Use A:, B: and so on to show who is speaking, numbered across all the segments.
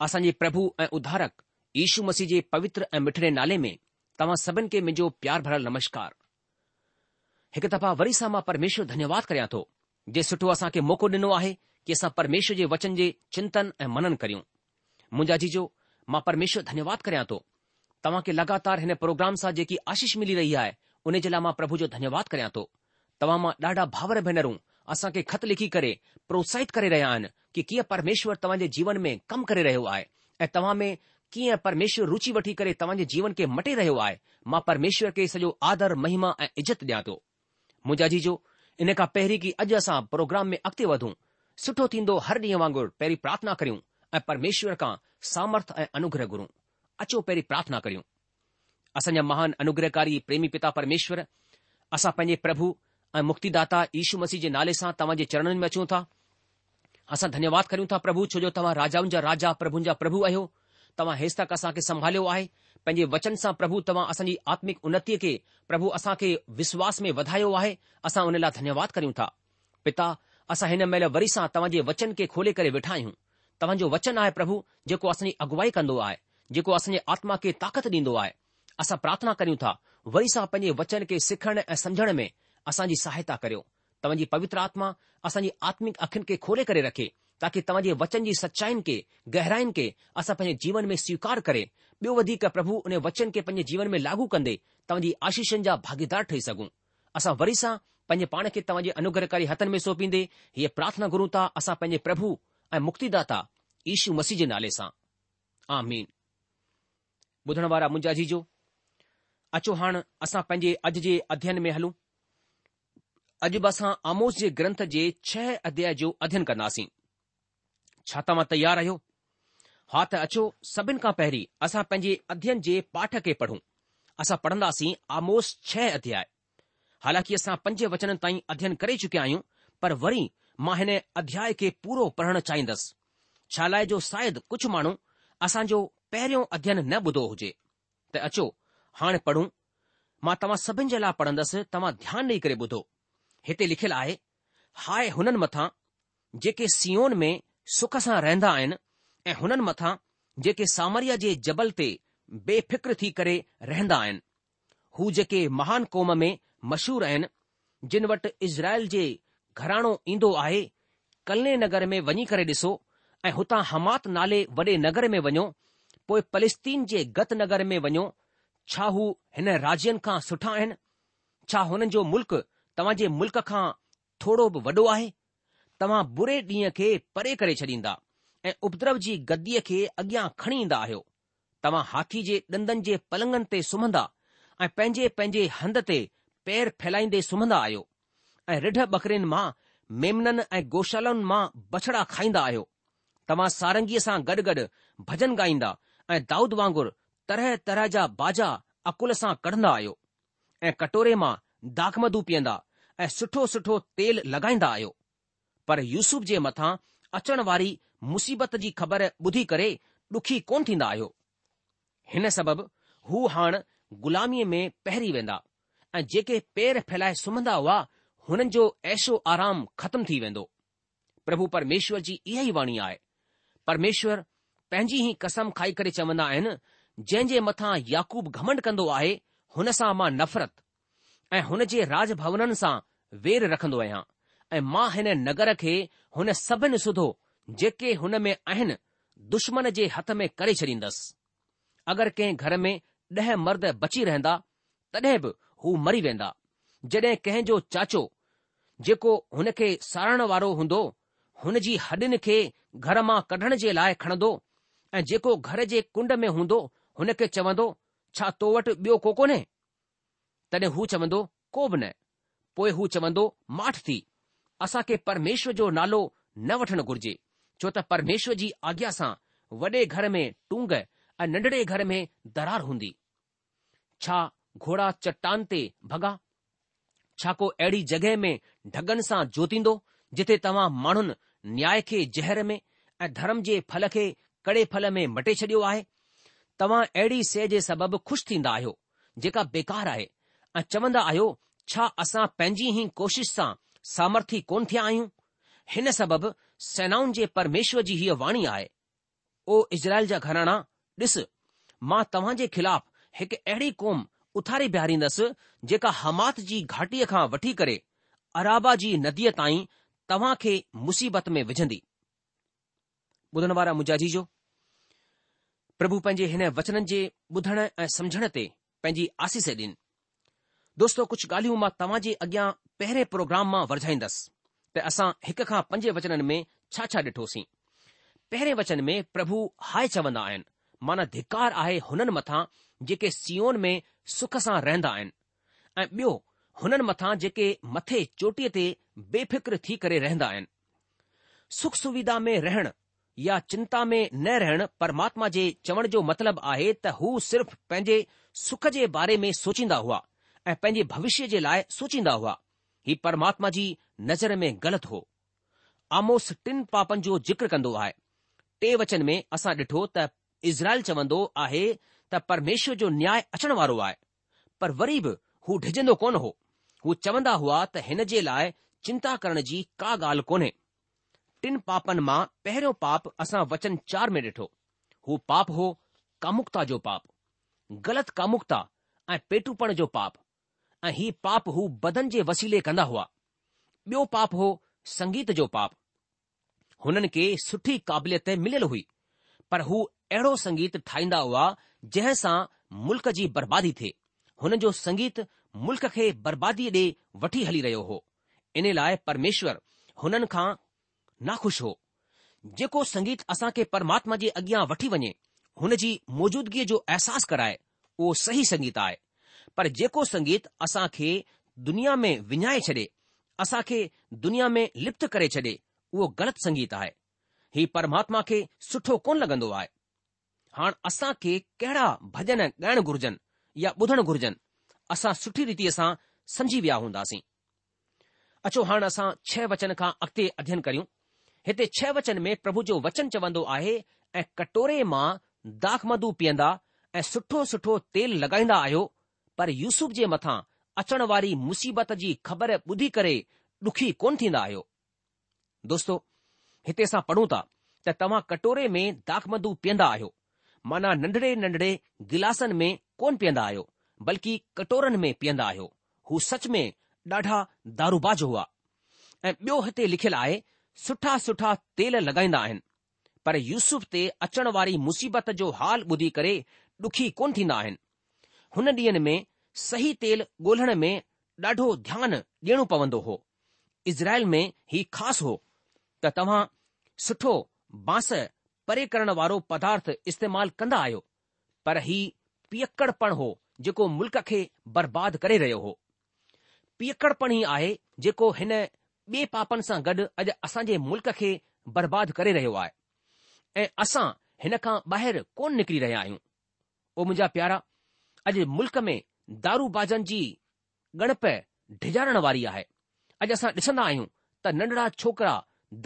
A: असांजे प्रभु ऐं उद्धारक यीशू मसीह जे पवित्र ऐं मिठड़े नाले में तव्हां सभिनि खे मुंहिंजो प्यार भरियलु नमस्कार हिकु दफ़ा वरी सां मां परमेश्वर धन्यवाद करियां थो जे सुठो असांखे मौक़ो ॾिनो आहे कि असां परमेश्वर जे वचन जे चिंतन ऐं मनन करियूं मुंहिंजा जीजो मां परमेश्वर धन्यवाद करियां थो तव्हां खे लगातार हिन प्रोग्राम सां जेकी आशीष मिली रही आहे उन जे लाइ मां प्रभु जो धन्यवाद करियां थो तव्हां मां ॾाढा भाउर भेनरूं असां खे ख़त लिखी करे प्रोत्साहित करे रहिया आहिनि कि कीअं परमेश्वर तव्हांजे जीवन में कमु करे रहियो आहे ऐं तव्हां में कीअं परमेश्वर रुचि वठी करे तव्हांजे जीवन खे मटे रहियो आहे मां परमेश्वर खे सॼो आदर महिमा ऐं इज़त ॾियां थो मुंहिंजा जीजो इन खां पहिरीं की अॼु असां प्रोग्राम में अॻिते वधूं सुठो थींदो हर ॾींहुं वांगुरु पहिरीं प्रार्थना करियूं ऐं परमेश्वर खां सामर्थ ऐं अनुग्रह घुरूं अचो पहिरीं प्रार्थना करियूं असांजा महान अनुग्रहकारी प्रेमी पिता परमेश्वर असां पंहिंजे प्रभु ऐं मुक्तिदाता ईशू मसीह जे नाले सां तव्हां जे चरणनि में अचूं था असां धन्यवाद करियूं था प्रभु छो जो तव्हां राजाउनि जा राजा प्रभुनि जा प्रभु आहियो तव्हां हेसि तक असांखे संभालियो आहे पंहिंजे वचन सां प्रभु तव्हां असांजी आत्मिक उन्नतीअ खे प्रभु असां खे विश्वास में वधायो आहे असां उन लाइ धन्यवाद करियूं था पिता असां हिन महिल वरी सां तव्हां जे वचन खे खोले करे वेठा आहियूं तव्हांजो वचन आहे प्रभु जेको असांजी अगुवाई कंदो आहे जेको असांजे आत्मा खे ताक़त ॾींदो आहे असां प्रार्थना करियूं था वरी सां पंहिंजे वचन खे सिखण ऐं समझण में असांजी सहायता करियो तव्हांजी पवित्र आत्मा असांजी आत्मिक अखियुनि खे खोले करे रखे ताकी तव्हांजे वचन जी सचाइन खे गहराइनि खे असां पंहिंजे जीवन में स्वीकार करे ॿियो वधीक प्रभु उन वचन खे पंहिंजे जीवन में लागू कंदे तव्हांजी आशीषनि जा भागीदार ठही सघूं असां वरी सां पंहिंजे पाण खे तव्हांजे अनुग्रहकारी हथनि में सौंपीदे हीअ प्रार्थना घुरूं था असां पंहिंजे प्रभु ऐं मुक्तिदाता ईशू मसीह जे नाले सां आ ॿुधण वारा मुंहिंजा जी अचो हाण असां पंहिंजे अॼु जे अध्यन में हलूं अॼु बि असां आमोस जे ग्रंथ जे छह अध्याय जो अध्यन कंदासीं छा तव्हां तयारु आहियो हा त अचो सभिनि खां पहिरीं असां पंहिंजे अध्ययन जे पाठ खे पढ़ूं असां पढ़ंदासीं आमोस छह अध्याय हालांकि असां पंज वचन ताईं अध्ययन करे चुकिया आहियूं पर वरी मां हिन अध्याय खे पूरो पढ़णु चाहींदसि छा लाइ जो शायदि कुझु माण्हू असांजो पहिरियों अध्ययन न ॿुधो हुजे त अचो हाणे पढ़ूं मां तव्हां सभिनि जे लाइ पढ़ंदसि तव्हां ध्यानु ॾेई करे ॿुधो हिते लिखियलु आहे हाय हुननि मथां जेके सीओन में सुख सां रहंदा आहिनि ऐं हुननि मथां जेके सामरिया जे जबल ते बेफिक्र थी करे रहंदा आहिनि हू जेके महान कौम में मशहूर आहिनि जिन वटि इज़राइल जे घराणो ईंदो आहे कल्ले नगर में वञी करे ॾिसो ऐं हुतां हमात नाले वॾे नगर में वञो पोइ पलिस्तीन जे गत नगर में वञो छा हू हिन राज्यनि खां सुठा आहिनि छा हुननि जो मुल्क़ तव्हां जे मुल्क खां थोरो बि वॾो आहे तव्हां बुरे ॾींहं खे परे करे छॾींदा ऐं उपद्रव जी गद्दीअ खे अॻियां खणी ईंदा आहियो तव्हां हाथी जे ॾंदनि जे पलंगनि ते सुम्हंदा ऐं पंहिंजे पंहिंजे हंध ते पैर फैलाईंदे सुम्हंदा आहियो ऐं रिढ बकरिन मां मेमननि ऐं गौशालनि मां बछड़ा खाईंदा आहियो तव्हां सारंगीअ सां गॾु गॾु भॼन ॻाईंदा ऐं दाऊद वांगुर तरह तरह जा बाजा अकुल सां कढंदा आहियो ऐं कटोरे मां दाख़ू पीअंदा ऐं सुठो सुठो तेल लॻाईंदा आहियो पर यूसुफ़ जे मथां अचण वारी मुसीबत जी ख़बर ॿुधी करे ॾुखी कोन थींदा आहियो हिन सबबि हू हाणे ग़ुलामीअ में पहिरीं वेंदा ऐं जेके पेर फैलाए सुम्हंदा हुआ हुननि जो ऐशो आराम ख़तम थी वेंदो प्रभु परमेश्वर जी इहा ई वाणी आहे परमेश्वर पंहिंजी ही कसम खाई करे चवंदा आहिनि जंहिं जे मथां याकूब घमंड कंदो आहे हुन सां मां नफ़रत ऐं हुन जे राज भवननि सां वेर रखन्दो आहियां ऐं मां हिन नगर खे हुन सभिनी सुधो जेके हुन में आहिनि दुश्मन जे हथ में करे छॾींदसि अगरि कंहिं घर में ॾह मर्द बची रहंदा तॾहिं बि हू मरी वेंदा जड॒हिं कंहिं जो चाचो जेको हुन खे सारण वारो हूंदो हुन जी हॾिन खे घर मां कढण जे लाइ खणंदो ऐं जेको घर जे कुंड में हूंदो हुन खे चवंदो छा तो वटि ॿियो कोन्हे तॾहिं हू चवंदो को बि न पोइ हू चवंदो माठ थी असां खे परमेश्वर जो नालो न वठणु घुर्जे छो त परमेश्वर जी आज्ञा सां वॾे घर में टूंग ऐं नंढड़े घर में दरार हूंदी छा घोड़ा चट्टान ते भॻा छा को अहिड़ी जॻहि में ढगनि सां जोतींदो जिथे तव्हां माण्हुनि न्याय खे ज़हर में ऐं धर्म जे फल खे कड़े फल में मटे छडि॒यो आहे तव्हां अहिड़ी शइ जे सबबि खु़शि थींदा आहियो जेका बेकार आहे ऐं चवंदा आहियो छा असां पंहिंजी ई कोशिश सां सामर्थी कोन थिया आहियूं हिन सबबि सेनाउनि जे परमेश्वर जी हीअ वाणी आहे ओ इज़राइल जा घराणा ॾिस मां तव्हां जे ख़िलाफ़ हिकु अहिड़ी क़ौम उथारी बीहारींदसि जेका हमात जी घाटीअ खां वठी करे अराबा जी नदीअ ताईं तव्हां खे मुसीबत में विझंदी ॿुधण वारा मुजाजी जो प्रभु पंहिंजे हिन वचननि जे ॿुधण ऐं समुझण ते पंहिंजी आसीस ॾीन दोस्तो कुझु ॻाल्हियूं मां तव्हां जे अॻियां पहिरें प्रोग्राम मां वरझाईंदसि त असां हिक खां पंजे वचननि में छा छा ॾिठोसीं पहिरें वचन में प्रभु हाय चवंदा आहिनि माना धिकार आहे हुननि मथां जेके सीओन में सुख सां रहंदा आहिनि ऐं ॿियो हुननि मथां जेके मथे चोटीअ ते बेफ़िक्र थी करे रहंदा आहिनि सुख सुविधा में रहण या चिंता में न रहण परमात्मा जे चवण जो मतिलबु आहे त हू सिर्फ़ पंहिंजे सुख जे बारे में सोचींदा हुआ ऐं पंहिंजे भविष्य जे लाइ सोचींदा हुआ हीउ परमात्मा जी नज़र में ग़लति हो आमोस टिन पापनि जो जिक्र कंदो आहे टे वचन में असां ॾिठो त इज़राइल चवंदो आहे त परमेश्वर जो न्याय अचण वारो आहे पर वरी बि हू डिॼंदो कोन हो हू चवंदा हुआ त हिन जे लाइ चिंता करण जी का ॻाल्हि कोन्हे टिन पापनि मां पहिरियों पाप असां वचन चार में ॾिठो हू पाप हो कामुकता जो पाप ग़लति कामुकता ऐं पेटुपण जो पाप ऐं हीउ पाप हू बदन जे वसीले कंदा हुआ ॿियो पाप हो संगीत जो पाप हुननि खे सुठी क़ाबिलियत मिलियलु हुई पर हू अहिड़ो संगीत ठाहींदा हुआ जंहिंसां मुल्क़ जी बर्बादी थिए हुन जो संगीत मुल्क़ खे बर्बादीअ ॾे वठी हली रहियो हो इन लाइ परमेश्वर हुननि खां नाख़ुशि हो जेको संगीत असांखे परमात्मा जे अॻियां वठी वञे हुन जी मौजूदगीअ जो अहसासु कराए उहो सही संगीत आहे पर जेको संगीत असां खे दुनिया में विञाए छॾे असां खे दुनिया में लिप्त करे छॾे उहो ग़लति संगीत आहे ही परमात्मा खे सुठो कोन लॻंदो आहे हाणे असां खे कहिड़ा भॼन ॻाइण घुर्जनि या ॿुधणु घुर्जनि असां सुठी रीतीअ सां समझी विया हूंदासीं अचो हाणे असां छह वचन खां अॻिते अध्यन करियूं हिते छह वचन में प्रभु जो वचन चवंदो आहे ऐं कटोरे मां दाख मधू पीअंदा ऐं सुठो सुठो तेल लॻाईंदा आहियो पर यूसुफ जे मथां अचण वारी मुसीबत जी ख़बर ॿुधी करे ॾुखी कोन थींदा आहियो दोस्तो हिते असां पढ़ूं था त तव्हां कटोरे में दाखमदू पीअंदा आहियो माना नंढड़े नंढड़े गिलासनि में कोन पीअंदा आहियो बल्कि कटोरनि में पीअंदा आहियो हू सच में ॾाढा दारूबाज हुआ ऐं ॿियो हिते लिखियलु आहे सुठा सुठा तेल लॻाईंदा आहिनि पर यूसुफ ते अचण वारी मुसीबत जो हाल ॿुधी करे ॾुखी कोन थींदा आहिनि हुन ॾींहनि में सही तेल ॻोल्हण में ॾाढो ध्यानु ॾियणो पवंदो हो इज़राइल में ही ख़ासि हो त तव्हां सुठो बांस परे करण वारो पदार्थ इस्तेमालु कंदा आहियो पर ही पियकड़पण हो जेको मुल्क़ खे बर्बाद करे रहियो हो पियकड़पण ई आहे जेको हिन ॿिए पापनि सां गॾु अॼु असां जे मुल्क़ खे बर्बाद करे रहियो आहे ऐं असां हिन खां ॿाहिरि कोन निकिरी रहिया आहियूं ओ मुंहिंजा प्यारा अॼु मुल्क़ में दारू बाज़नि जी गणपढ डिझारण वारी आहे अॼु असां ॾिसंदा आहियूं त नंढड़ा छोकरा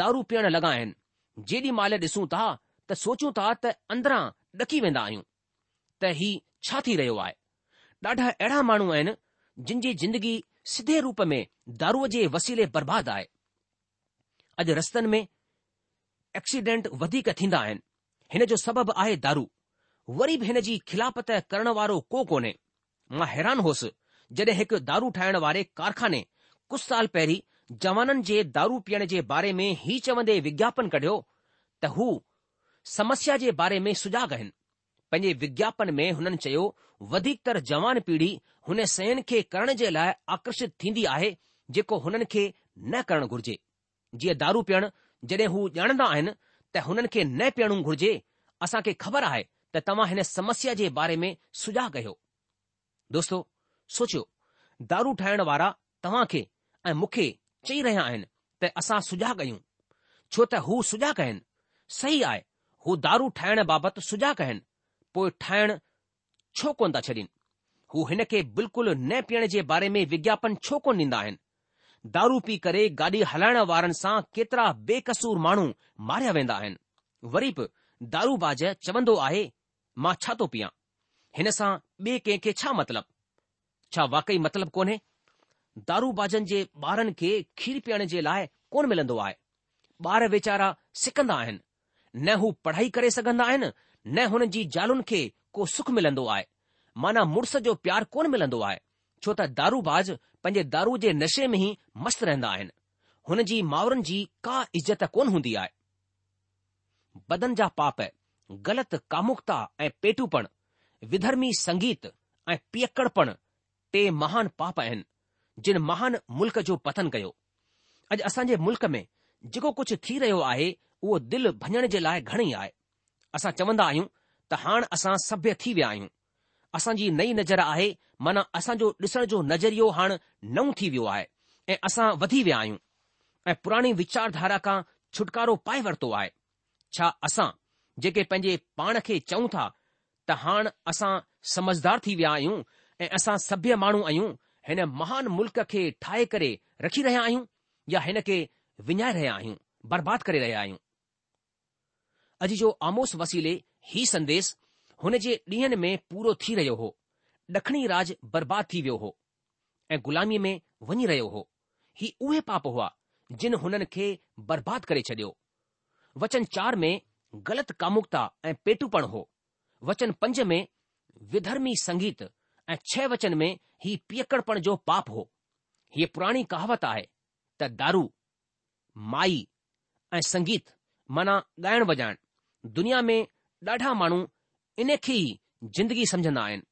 A: दारू पीअण लॻा आहिनि जेॾी महिल ॾिसूं था त सोचूं था त अंदरां ॾकी वेंदा आहियूं त ही छा थी रहियो आहे ॾाढा अहिड़ा माण्हू आहिनि जिन जी जिंदगी सिधे रूप में दारूअ जे वसीले बर्बादु आहे अॼु रस्तनि में एक्सीडेंट वधीक थींदा आहिनि हिन जो सबबु आहे दारू वरी बि हिन जी खिलापत करण वारो को कोन्हे मां हैरान होसि जॾहिं हिकु दारू ठाहिण वारे कारखाने कुझु साल पहिरीं जवाननि जे दारू पीअण जे बारे में ही चवंदे विज्ञापन कढियो त हू समस्या जे बारे में सुजाॻ आहिनि पंहिंजे विज्ञापन में हुननि चयो वधीकतर जवान पीढ़ी हुन सयन खे करण जे लाइ आकर्षित थींदी आहे जेको हुननि खे न करणु घुर्जे जीअं दारू पीअणु जॾहिं हू ॼाणंदा आहिनि त हुननि खे न पीअण घुर्जे असां खे ख़बर आहे तव्हां हिन समस्या जे बारे में सुजाॻ कयो दोस्तो सोचियो दारू ठाहिण वारा तव्हां खे ऐं मूंखे चई रहिया आहिनि त असां सुजाॻ कयूं छो त हू कयनि सही आहे हू दारू ठाहिण बाबति कयनि पोइ ठाहिण छो कोन था छॾीनि हू हिन खे बिल्कुलु न पीअण जे बारे में विज्ञापन छो कोन ॾींदा आहिनि दारू पी करे गाॾी हलाइण वारनि सां केतिरा बेकसूर माण्हू मारिया वेंदा आहिनि वरी बि दारूबाज चवंदो आहे मां छा थो पीआं हिन सां ॿिए कंहिंखे छा मतिलबु छा वाकई मतिलबु कोन्हे दारूबाज़नि जे ॿारनि खे खीर पीअण जे लाइ कोन मिलंदो आहे ॿार वीचारा सिकंदा आहिनि न हू पढ़ाई करे सघंदा आहिनि न हुननि जी ज़ालुनि खे को सुख मिलंदो आहे माना मुड़ुस जो प्यारु कोन मिलंदो आहे छो त दारूबाज़ पंहिंजे दारू जे नशे में ई मस्तु रहंदा आहिनि हुन जी माउरनि जी का इज़त कोन हूंदी आहे बदन जा पाप ग़लत कामुकता ऐं पेटूपण विधर्मी संगीत ऐं पियकड़पण टे महान पाप आहिनि जिन महान मुल्क़ जो पतन कयो अॼु असांजे मुल्क़ में जेको कुझु थी रहियो आहे उहो दिलि भञण जे लाइ घणेई आहे असां चवंदा आहियूं त हाणे असां सभ्य थी विया आहियूं असांजी नई नज़र आहे माना असांजो ॾिसण जो नज़रियो हाणे नओं थी वियो आहे ऐं असां वधी विया आहियूं ऐं पुराणी वीचारधारा खां छुटकारो पाए वरितो आहे छा असां जेके पंहिंजे पाण खे चऊं था त हाणे असां समझदार थी विया आहियूं ऐं असां सभ्य माण्हू आहियूं हिन महान मुल्क खे ठाहे करे रखी रहिया आहियूं या हिन खे विञाए रहिया आहियूं बर्बाद करे रहिया आहियूं अॼु जो आमोस वसीले ही संदेस हुन जे ॾींहनि में पूरो थी रहियो हो ॾखणी राज बर्बाद थी वियो हो ऐं ग़ुलामीअ में वञी रहियो हो ही उहे पाप हुआ जिन हुननि खे बर्बाद करे छडि॒यो वचन चार में गलत कामुकता ऐं पेटूपण हो वचन पंज में विधर्मी संगीत ऐं छह वचन में ही पियकड़पण जो पाप हो हीअ पुराणी कहावत आहे त दारू माई ऐं संगीत माना ॻाइण वॼाइण दुनिया में ॾाढा माण्हू इन खे ई जिंदगी समझंदा आहिनि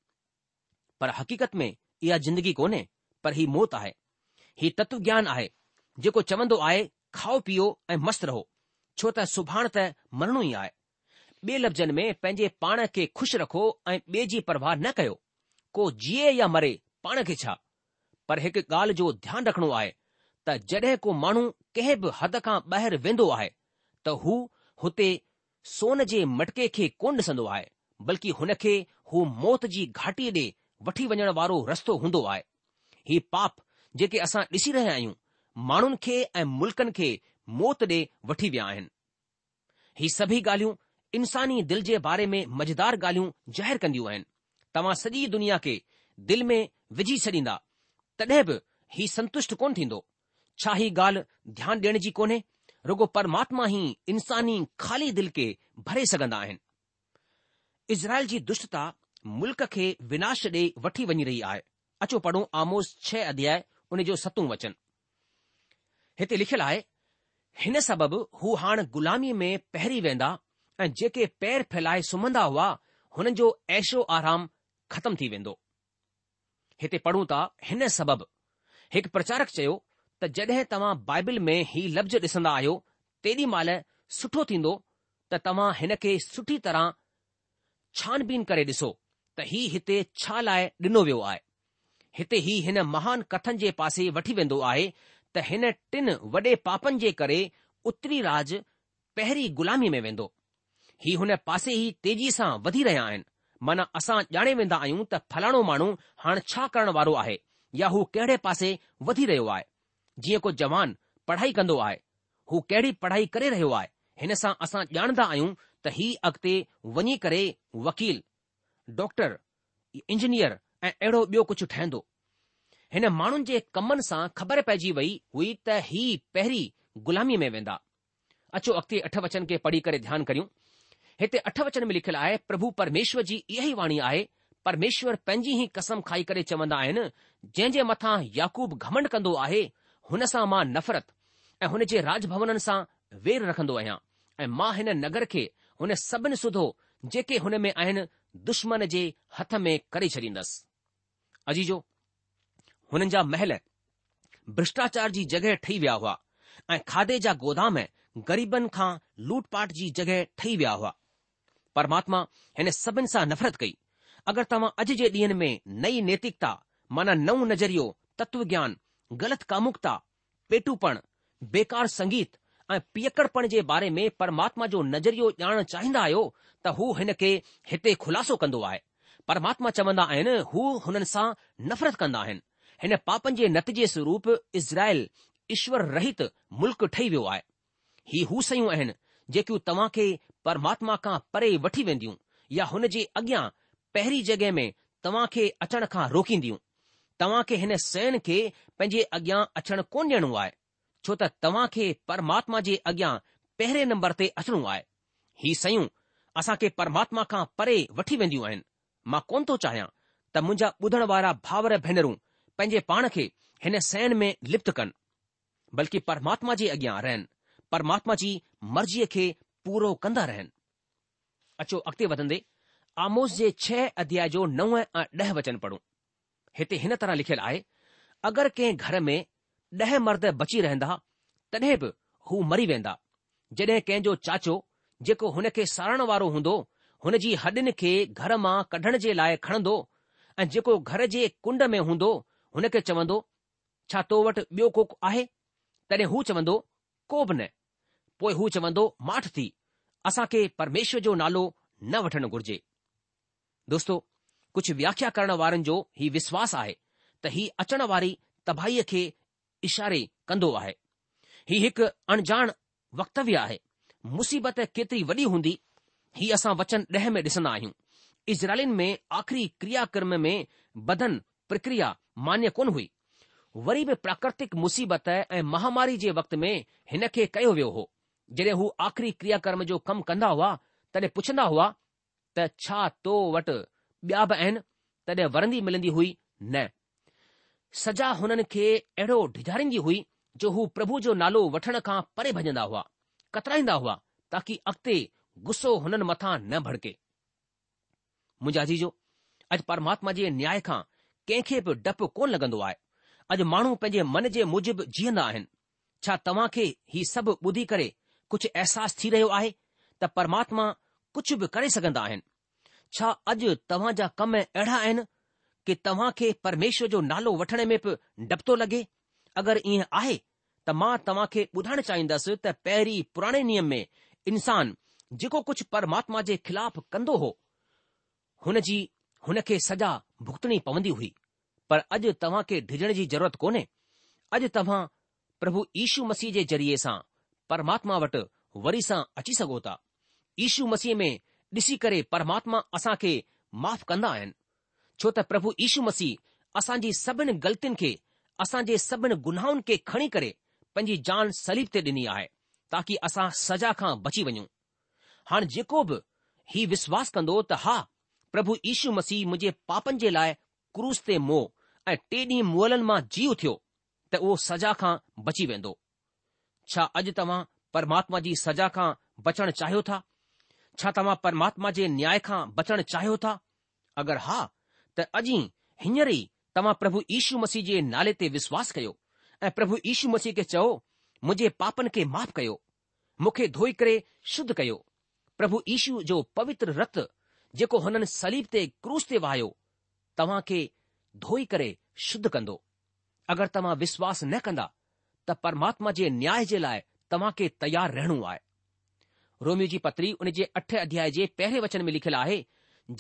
A: पर हक़ीक़त में इहा जिंदगी कोन्हे पर ही मौत आहे ही तत्व ज्ञान आहे जेको चवंदो आहे खाओ पीओ ऐं मस्तु रहो छो त सुभाणे त मरणो ई आहे ॿिए लफ़्ज़नि में पंहिंजे पाण खे खु़शि रखो ऐं ॿिए जी परवाह न कयो को जीए या मरे पाण खे छा पर हिकु ॻाल्हि जो ध्यानु रखणो आहे त जड॒हिं को माण्हू कंहिं बि हद खां ॿाहिरि वेंदो आहे त हू हुते सोन जे मटके खे कोन ॾिसंदो आहे बल्कि हुन खे हू मौत जी घाटीअ ॾे वठी वञण वारो रस्तो हूंदो आहे ही पाप जेके असां ॾिसी रहिया आहियूं माण्हुनि खे ऐं मुल्कनि खे मौत ॾे वठी विया आहिनि ही सभी ॻाल्हियूं इंसानी दिल जे बारे में मज़ेदार ॻाल्हियूं ज़ाहिरु कंदियूं आहिनि तव्हां सॼी दुनिया खे दिल में विझी छॾींदा तॾहिं बि हीउ संतुष्ट कोन थींदो छा ही ॻाल्हि ध्यानु ॾियण जी कोन्हे रुगो परमात्मा ई इंसानी खाली दिलि खे भरे सघंदा आहिनि इज़राइल जी दुष्टता मुल्क़ खे विनाश ॾे वठी वञी रही आहे अचो पढ़ो आमोस छह अध्याय उनजो सतूं वचन हिते लिखियलु आहे हिन सबबि हू हाणे ग़ुलामीअ में पहरी वेंदा ऐं जेके पैर फैलाए सुम्हंदा हुआ हुननि जो ऐशो आराम ख़तम थी वेंदो हिते पढ़ूं था हिन सबबि हिकु प्रचारक चयो त जड॒हिं तव्हां बाइबिल में ही लफ़्ज़ ॾिसंदा आहियो तेॾी महिल सुठो थींदो त तव्हां हिन खे सुठी तरह छानबीन करे ॾिसो त हीउ हिते छा लाइ ॾिनो वियो आहे हिते ही हिन महान कथन जे पासे वठी वेंदो आहे त हिन टिन वॾे पापनि जे करे उत्तरी राज पहिरीं ग़ुलामी में वेंदो हीउ हुन पासे ई तेज़ी सां वधी रहिया आहिनि माना असां ॼाणे वेंदा आहियूं त फलाणो माण्हू हाणे छा करण वारो आहे या हू कहिड़े पासे वधी रहियो आहे जीअं को जवान पढ़ाई कंदो आहे हू कहिड़ी पढ़ाई करे रहियो आहे हिन सां असां ॼाणंदा आहियूं त ही अॻिते वञी करे वकील डॉक्टर इंजीनियर ऐं अहिड़ो ॿियो कुझु ठहंदो हिन माण्हुनि जे कमनि सां ख़बर पइजी वई हुई त ही पहिरीं ग़ुलामीअ में वेंदा अचो अॻिते अठ वचन खे पढ़ी करे ध्यानु करियूं हिते अठ वचन में लिखियलु आहे प्रभु परमेश्वर जी इहा ई वाणी आहे परमेश्वर पंहिंजी ई कसम खाई करे चवंदा आहिनि जंहिं जे मथां याकूब घमंड कंदो आहे हुन सां मां नफ़रत ऐं हुन जे राजभवननि सां वेर रखंदो आहियां ऐं मां हिन नगर खे हुन सभिनी सुधो जेके हुन में आहिनि दुश्मन जे हथ में करे छॾींदसि अजीजो हुननि जा महल भ्रष्टाचार जी जॻहि ठही विया हुआ ऐं खाधे जा गोदाम ग़रीबनि खां लूटपाट जी जॻहि ठही विया हुआ परमात्मा हिन सभिनि सां नफ़रत कई अगरि तव्हां अॼु जे ॾींहनि में नई नैतिकता माना नओ नज़रियो तत्व ज्ञान ग़लति कामुकता पेटूपण बेकार संगीत ऐं पियकड़पण जे बारे में परमात्मा जो नज़रियो ॼाणण चाहींदा आहियो त हू हिन खे हिते खु़लासो कंदो आहे परमात्मा चवंदा आहिनि हू हुननि सां नफ़रत कंदा आहिनि हिन पापनि जे नतीजे स्वरूप इज़राइल ईश्वर रहित मुल्क ठही वियो आहे ही हू सयूं आहिनि जेकियूं तव्हां खे परमात्मा खां परे वठी वेंदियूं या हुन जे अॻियां पहिरीं जॻहि में तव्हां खे अचण खां रोकींदियूं तव्हां खे हिन सयन खे पंहिंजे अॻियां अचणु कोन ॾियणो आहे छो त तव्हां खे परमात्मा जे अॻियां पहिरें नंबर ते अचणो आहे ही सयूं असां खे परमात्मा खां परे वठी वेंदियूं आहिनि मां कोन थो चाहियां त मुंहिंजा ॿुधण वारा भाउर भेनरूं पंहिंजे पाण खे हिन सैन में लिप्त कनि बल्कि परमात्मा जे अॻियां रहनि परमात्मा जी मर्ज़ीअ खे पूरो कंदा रहनि अचो अॻिते वधंदे आमोस जे छह अध्याय जो नव ऐं ॾह वचन पढ़ूं हिते हिन तरह लिखियलु आहे अगरि कंहिं घर में ॾह मर्द बची रहंदा तॾहिं बि हू मरी वेंदा जॾहिं कंहिंजो चाचो जेको हुन खे सारण वारो हूंदो हुन जी हॾियुनि खे घर मां कढण जे लाइ खणंदो ऐं जेको घर जे कुंड में हूंदो हुन खे चवंदो छा तो वटि ॿियो को आहे तॾहिं हू चवंदो को बि न पोइ हू चवंदो माठ थी असां खे परमेश्वर जो नालो न वठणु घुर्जे दोस्तो कुझु व्याख्या करण वारनि जो ही विश्वास आहे त ही अचण वारी तबाहीअ खे इशारे कंदो आहे ही हिकु अणजाण वक्तव्य आहे मुसीबत केतिरी वॾी हूंदी ही असां वचन ॾह में ॾिसंदा आहियूं इज़राइलिन में आख़िरी क्रियाक्रम में बदन प्रक्रिया मान्य कोन हुई वरी बि प्राकृतिक मुसीबत ऐं महामारी जे वक़्त में हिन खे कयो वियो हो जॾहिं हू आख़िरी क्रियाकर्म जो कमु कंदा हुआ तॾहिं पुछंदा हुआ त छा तो वटि वरंदी मिलंदी हुई न सजा हुननि खे अहिड़ो डिझारींदी हुई जो हू प्रभु जो नालो वठण खां परे भॼंदा हुआ कतराईंदा हुआ ताकी अॻिते गुस्सो हुननि मथां न भड़के मुंहिंजा जो अॼु परमात्मा जे न्याय खां कंहिंखे बि डपु कोन लॻंदो आहे अॼु माण्हू पंहिंजे मन जे मूजिबि जीअंदा आहिनि छा तव्हां खे ही सभु ॿुधी करे कुझु अहसासु थी रहियो आहे त परमात्मा कुझु बि करे सघंदा आहिनि छा अॼु तव्हां जा कम अहिड़ा आहिनि कि तव्हां खे परमेश्वर जो नालो वठण में बि डप थो लॻे अगरि ईअं आहे त मां तव्हां खे ॿुधाइण चाहींदुसि त पहिरीं पुराणे नियम में इंसान जेको कुझु परमात्मा जे ख़िलाफ़ु कंदो हो हुन जी हुन खे सजा भुगतणी पवंदी हुई पर अॼु तव्हां खे डिॼण जी ज़रूरत कोन्हे अॼु तव्हां प्रभु इशू मसीह जे ज़रिये सां परमात्मा वटि वरी सां अची सघो था इशू मसीह में ॾिसी करे परमात्मा असांखे माफ़ु कंदा आहिनि छो त प्रभु इशू मसीह असांजी सभिनि ग़लतियुनि खे असां जे सभिनी गुनाहनि खे खणी करे पंहिंजी जान सलीब ते ॾिनी आहे ताकी असां सजा खां बची वञू हाणे जेको बि ही विश्वास कन्दो त हा પ્રભુ ઈસુ મસી મને પાપન જે લાય ક્રોસતે મો એ ટેડી મોલન માં જીઉ થ્યો તે ઓ સજા કા બચી વેંદો છા અજ તવા પરમાત્માજી સજા કા બચણ ચાહ્યો થા છા તવા પરમાત્મા જે ન્યાય કા બચણ ચાહ્યો થા અગર હા તે અજી હિયરી તવા પ્રભુ ઈસુ મસી જે નાલેતે વિશ્વાસ કયો એ પ્રભુ ઈસુ મસી કે ચાવ મુજે પાપન કે માફ કયો મુખે ધોઈ કરે શુદ્ધ કયો પ્રભુ ઈસુ જો પવિત્ર રત जेको हुननि सलीब ते क्रूस ते वहायो तव्हां खे धोई करे शुद्ध कंदो अगरि तव्हां विश्वास न कंदा त परमात्मा जे न्याय जे लाइ तव्हां खे तयार रहणो आहे रोमियो जी पत्री उन जे अठे अध्याय जे पहिरें वचन में लिखियलु आहे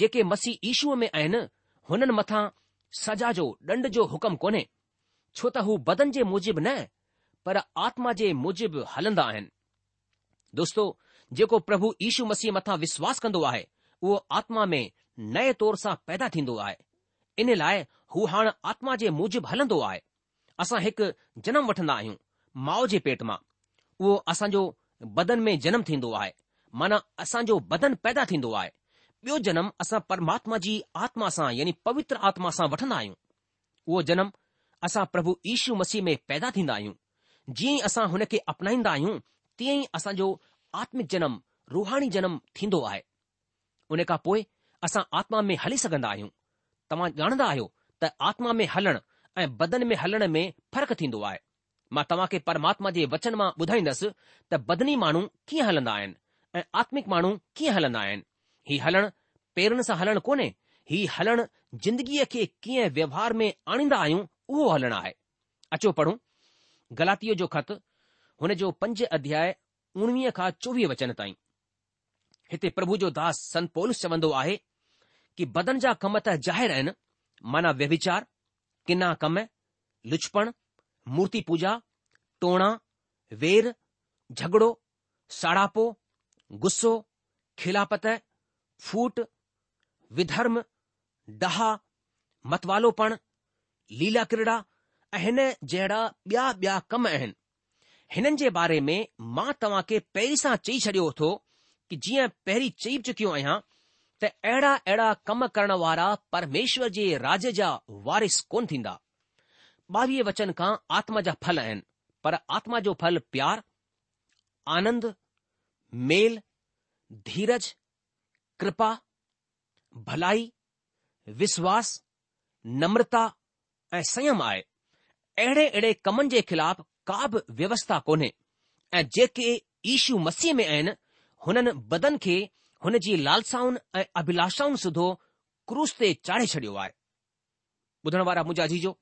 A: जेके मसीह ईशूअ में आहिनि हुननि मथां सजा जो ॾंड जो हुकम कोन्हे छो त हू बदन जे मूजिबि न पर आत्मा जे मूजिबि हलंदा आहिनि दोस्तो जेको प्रभु ईशू मसीह मथां विश्वास कंदो आहे उहो आत्मा में नए तौर सां पैदा थींदो आहे इन लाइ हू हाणे आत्मा जे मूजिबु हलंदो आहे असां हिकु जनमु वठंदा आहियूं माउ जे पेट मां उहो असांजो बदन में जनमु थींदो आहे माना असांजो बदनु पैदा थींदो आहे ॿियो जनम असां परमात्मा जी आत्मा सां यानी पवित्र आत्मा सां वठंदा आहियूं उहो जनम असां प्रभु ईशू मसीह में पैदा थींदा आहियूं जीअंई असां हुन खे अपनाईंदा आहियूं तीअं ई असांजो आत्म जनमु रुहाणी जनमु थींदो आहे उन खां पोइ असां आत्मा में हली सघंदा आहियूं तव्हां ॼाणंदा आहियो त आत्मा में हलण ऐं बदन में हलण में फ़र्क़ु थींदो आहे मां तव्हां खे परमात्मा जे वचन मां ॿुधाईंदसि त बदनी माण्हू कीअं हलंदा आहिनि ऐं आत्मिक माण्हू कीअं हलंदा आहिनि ही हलण पेरनि सां हलणु कोन्हे ही हलण ज़िंदगीअ खे कीअं व्यवहार में आणींदा आहियूं उहो हलणु आहे अचो पढ़ूं गलातीअ जो ख़त हुन जो पंज अध्याय उणिवीह खां चोवीह वचन ताईं हिते प्रभु जो दास संत सनपोलस चवंदो आहे की बदन जा कम त ज़ाहिरु आहिनि माना व्यविचार किना कमु लुचपण मूर्ति पूजा टोणा वेर झगड़ो साड़ापो गुस्सो खिलापत फूट विधर्म डहा मतवालोपणु लीला क्रीड़ा ऐं हिन जहिड़ा ॿिया बिया कम आहिनि हिननि जे बारे में मां तव्हां खे पहिरीं सां चई छॾियो थो जीअं पहिरीं चई चुकियूं आहियां त अहिड़ा अहिड़ा कम करण वारा परमेश्वर जे राज जा वारिस थींदा आत्मा जा फल आहिनि पर आत्मा जो धीरज कृपा भलाई विश्वास नम्रता ऐं सयम आहे अहिड़े कमनि जे ख़िलाफ़ का बि व्यवस्था कोन्हे ऐं जेके ईशू मसीह में आहिनि हुननि बदन खे हुन जी लालसाउनि ऐं अभिलाषाउनि सुधो क्रूस ते चाढ़े छॾियो आहे ॿुधण वारा मुंहिंजा जीजो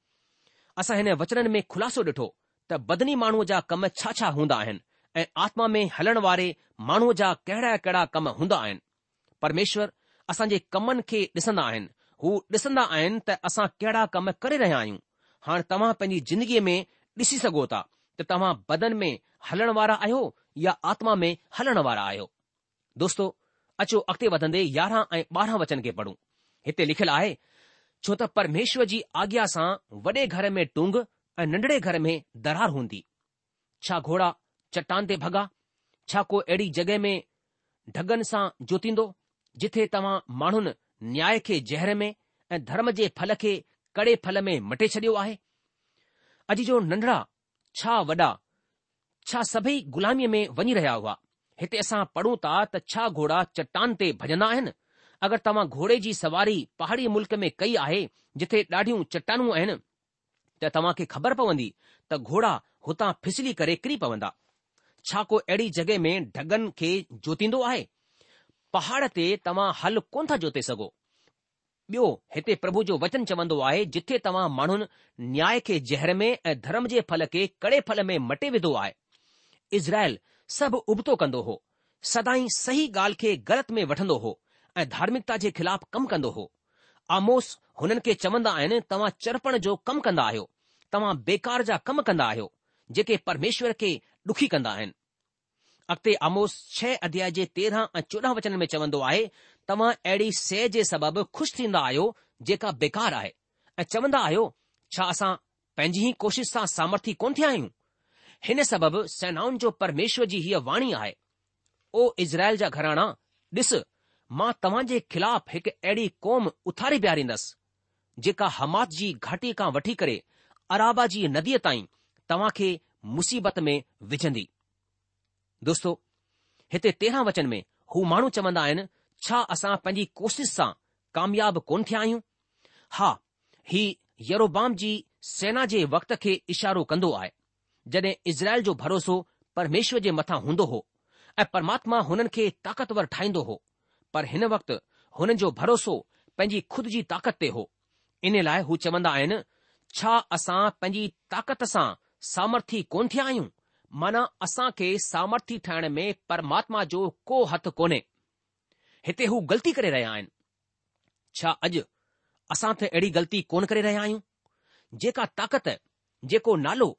A: असां हिन वचननि में खु़लासो ॾिठो त बदनी माण्हूअ जा कम छा छा हूंदा आहिनि ऐं आत्मा में हलण वारे माण्हूअ जा कहिड़ा कहिड़ा कम हूंदा आहिनि परमेश्वर असांजे कमनि खे ॾिसंदा आहिनि हू ॾिसंदा आहिनि त असां कहिड़ा कम करे रहिया आहियूं हाणे तव्हां पंहिंजी ज़िंदगीअ में ॾिसी सघो था त तव्हां बदन में हलण वारा आहियो या आत्मा में हलण वारा आहियो दोस्तो अचो अॻिते वधंदे यारहं ऐं ॿारहं वचन खे पढ़ूं हिते लिखियलु आहे छो त परमेश्वर जी आज्ञा सां वॾे घर में टुंग ऐं नंढड़े घर में दरार हूंदी छा घोड़ा चट्टान ते भॻा छा को अहिड़ी जॻहि में ढगनि सां जोतींदो जिथे तव्हां माण्हुनि न्याय खे ज़हर में ऐं धर्म जे फल खे कड़े फल में मटे छॾियो आहे अॼु जो नंढड़ा छा वॾा छा सभई गु़ामीअ में वञी रहिया हुआ हिते असां पढ़ूं था त छा घोड़ा चटान ते भॼन आहिनि अगरि तव्हां घोड़े जी सवारी पहाड़ी मुल्क़ में कई आहे जिथे ॾाढियूं चटानू आहिनि त तव्हां खे ख़बर पवंदी त घोड़ा हुतां फिसरी करे किरी पवंदा छा को अहिड़ी जगहि में ढगनि खे जोतींदो आहे पहाड़ ते तव्हां हलु कोन था जोते सघो ॿियो हिते प्रभु जो वचन चवन्दो आहे जिथे तव्हां माण्हुनि न्याय खे ज़हर में ऐं धर्म जे फल खे कड़े फल में मटे विधो आहे इज़राइल सभु उबतो कंदो हो सदाई सही ॻाल्हि खे ग़लति में वठंदो हो ऐं धार्मिकता जे खिलाफ़ कमु कंदो हो आमोस हुननि खे चवंदा आहिनि तव्हां चरपण जो कमु कंदा आहियो तव्हां बेकार जा कम कंदा आहियो जेके परमेश्वर खे डुखी कंदा आहिनि अॻिते आमोस छह अध्याय जे तेरहं ऐं चोॾहं वचन में चवंदो आहे तव्हां अहिड़ी सह जे सबबि खु़शि थींदा आहियो जेका बेकार आहे ऐं चवंदा आहियो छा असां पंहिंजी ई कोशिश सां सामर्थी कोन थिया आहियूं हिन सबबि सेनाउनि जो परमेश्वर जी हीअ वाणी आहे ओ इज़राइल जा घराणा ॾिस मां तव्हां जे ख़िलाफ़ हिकु अहिड़ी क़ौम उथारी पीआरींदुसि जेका हमात जी घाटी खां वठी करे अराबा जी नदीअ ताईं तव्हां खे मुसीबत में विझंदी दोस्तो हिते तेरहं वचन में हू माण्हू चवंदा आहिनि छा असां पंहिंजी कोशिश सां कामयाब कोन थिया आहियूं हा ही यरोबाम जी सेना जे वक़्त खे इशारो कंदो आहे जॾहिं इज़राइल जो भरोसो परमेश्वर जे मथां हूंदो हो ऐं परमात्मा हुननि खे ताक़तवर ठाहींदो हो पर हिन वक़्तु हुननि जो भरोसो पंहिंजी खुद जी ताक़त ते हो इन लाइ हू चवंदा आहिनि छा असां पंहिंजी ताक़त सां सामर्थी कोन थिया आहियूं माना असां खे सामर्थी ठाहिण में परमात्मा जो को हथ कोन्हे हिते हू ग़लती करे रहिया आहिनि छा अॼु असां त अहिड़ी ग़लती कोन करे रहिया आहियूं जेका ताक़त जेको नालो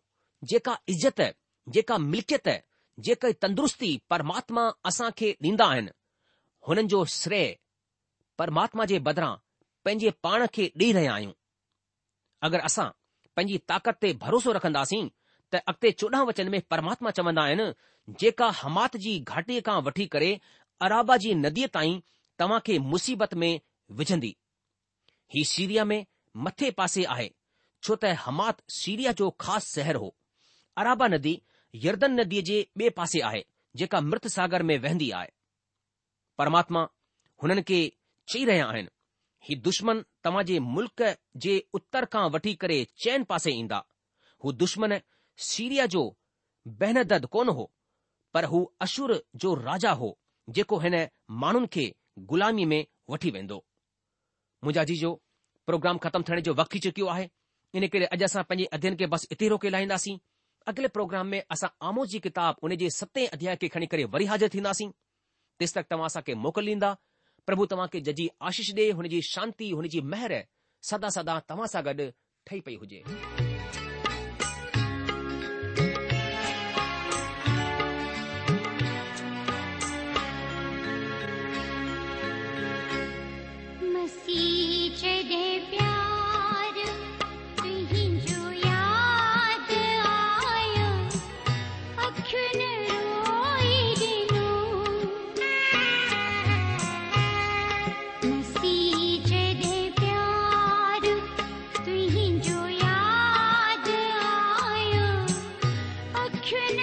A: जेका इज़त जेका मिल्कियत जेकई तंदुरुस्ती परमात्मा असां खे ॾीन्दा आहिनि हुननि जो श्रेय परमात्मा जे बदिरां पंहिंजे पाण खे ॾेई रहिया आहियूं अगरि असां पंहिंजी ताक़त ते भरोसो रखन्दासीं त अॻिते चोॾहं वचन में परमात्मा चवंदा आहिनि जेका हिमात जी घाटीअ खां वठी करे अराबा जी नदीअ ताईं तव्हां खे मुसीबत में विझंदी ही सीरिया में मथे पासे आहे छो त हमात सीरिया जो ख़ासि शहर हो अराबा नदी यर्दन नदीअ जे ॿिए पासे आहे जेका मृत सागर में वेहंदी आहे
B: परमात्मा हुननि खे चई रहिया आहिनि ही दुश्मन तव्हां जे मुल्क जे उत्तर खां वठी करे चैन पासे ईंदा हू दुश्मन सीरिया जो बहनद कोन हो पर हू अशुर जो राजा हो जेको हिन माण्हुनि खे ग़ुलामी में वठी वेंदो मुंहिंजा जी जो प्रोग्राम ख़तमु थियण जो वक़्तु थी चुकियो आहे इन करे अॼु असां पंहिंजे अध्यन खे बसि इते ई रोके लाहींदासीं अॻिले प्रोग्राम में असां आमो जी किताबु उन जे सते अध्याय खे खणी करे वरी हाज़िर थींदासीं जेसितक तव्हां असांखे मोकल ॾींदा प्रभु तव्हांखे जजी आशीष डिए हुनजी शांती हुनजी महर सदा सदा तव्हां सां गॾु ठही पई हुजे could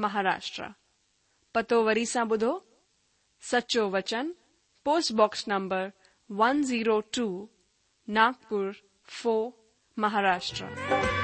C: महाराष्ट्र पतो वरी सा बुधो सचो वचन postbox number 102 Nagpur four Maharashtra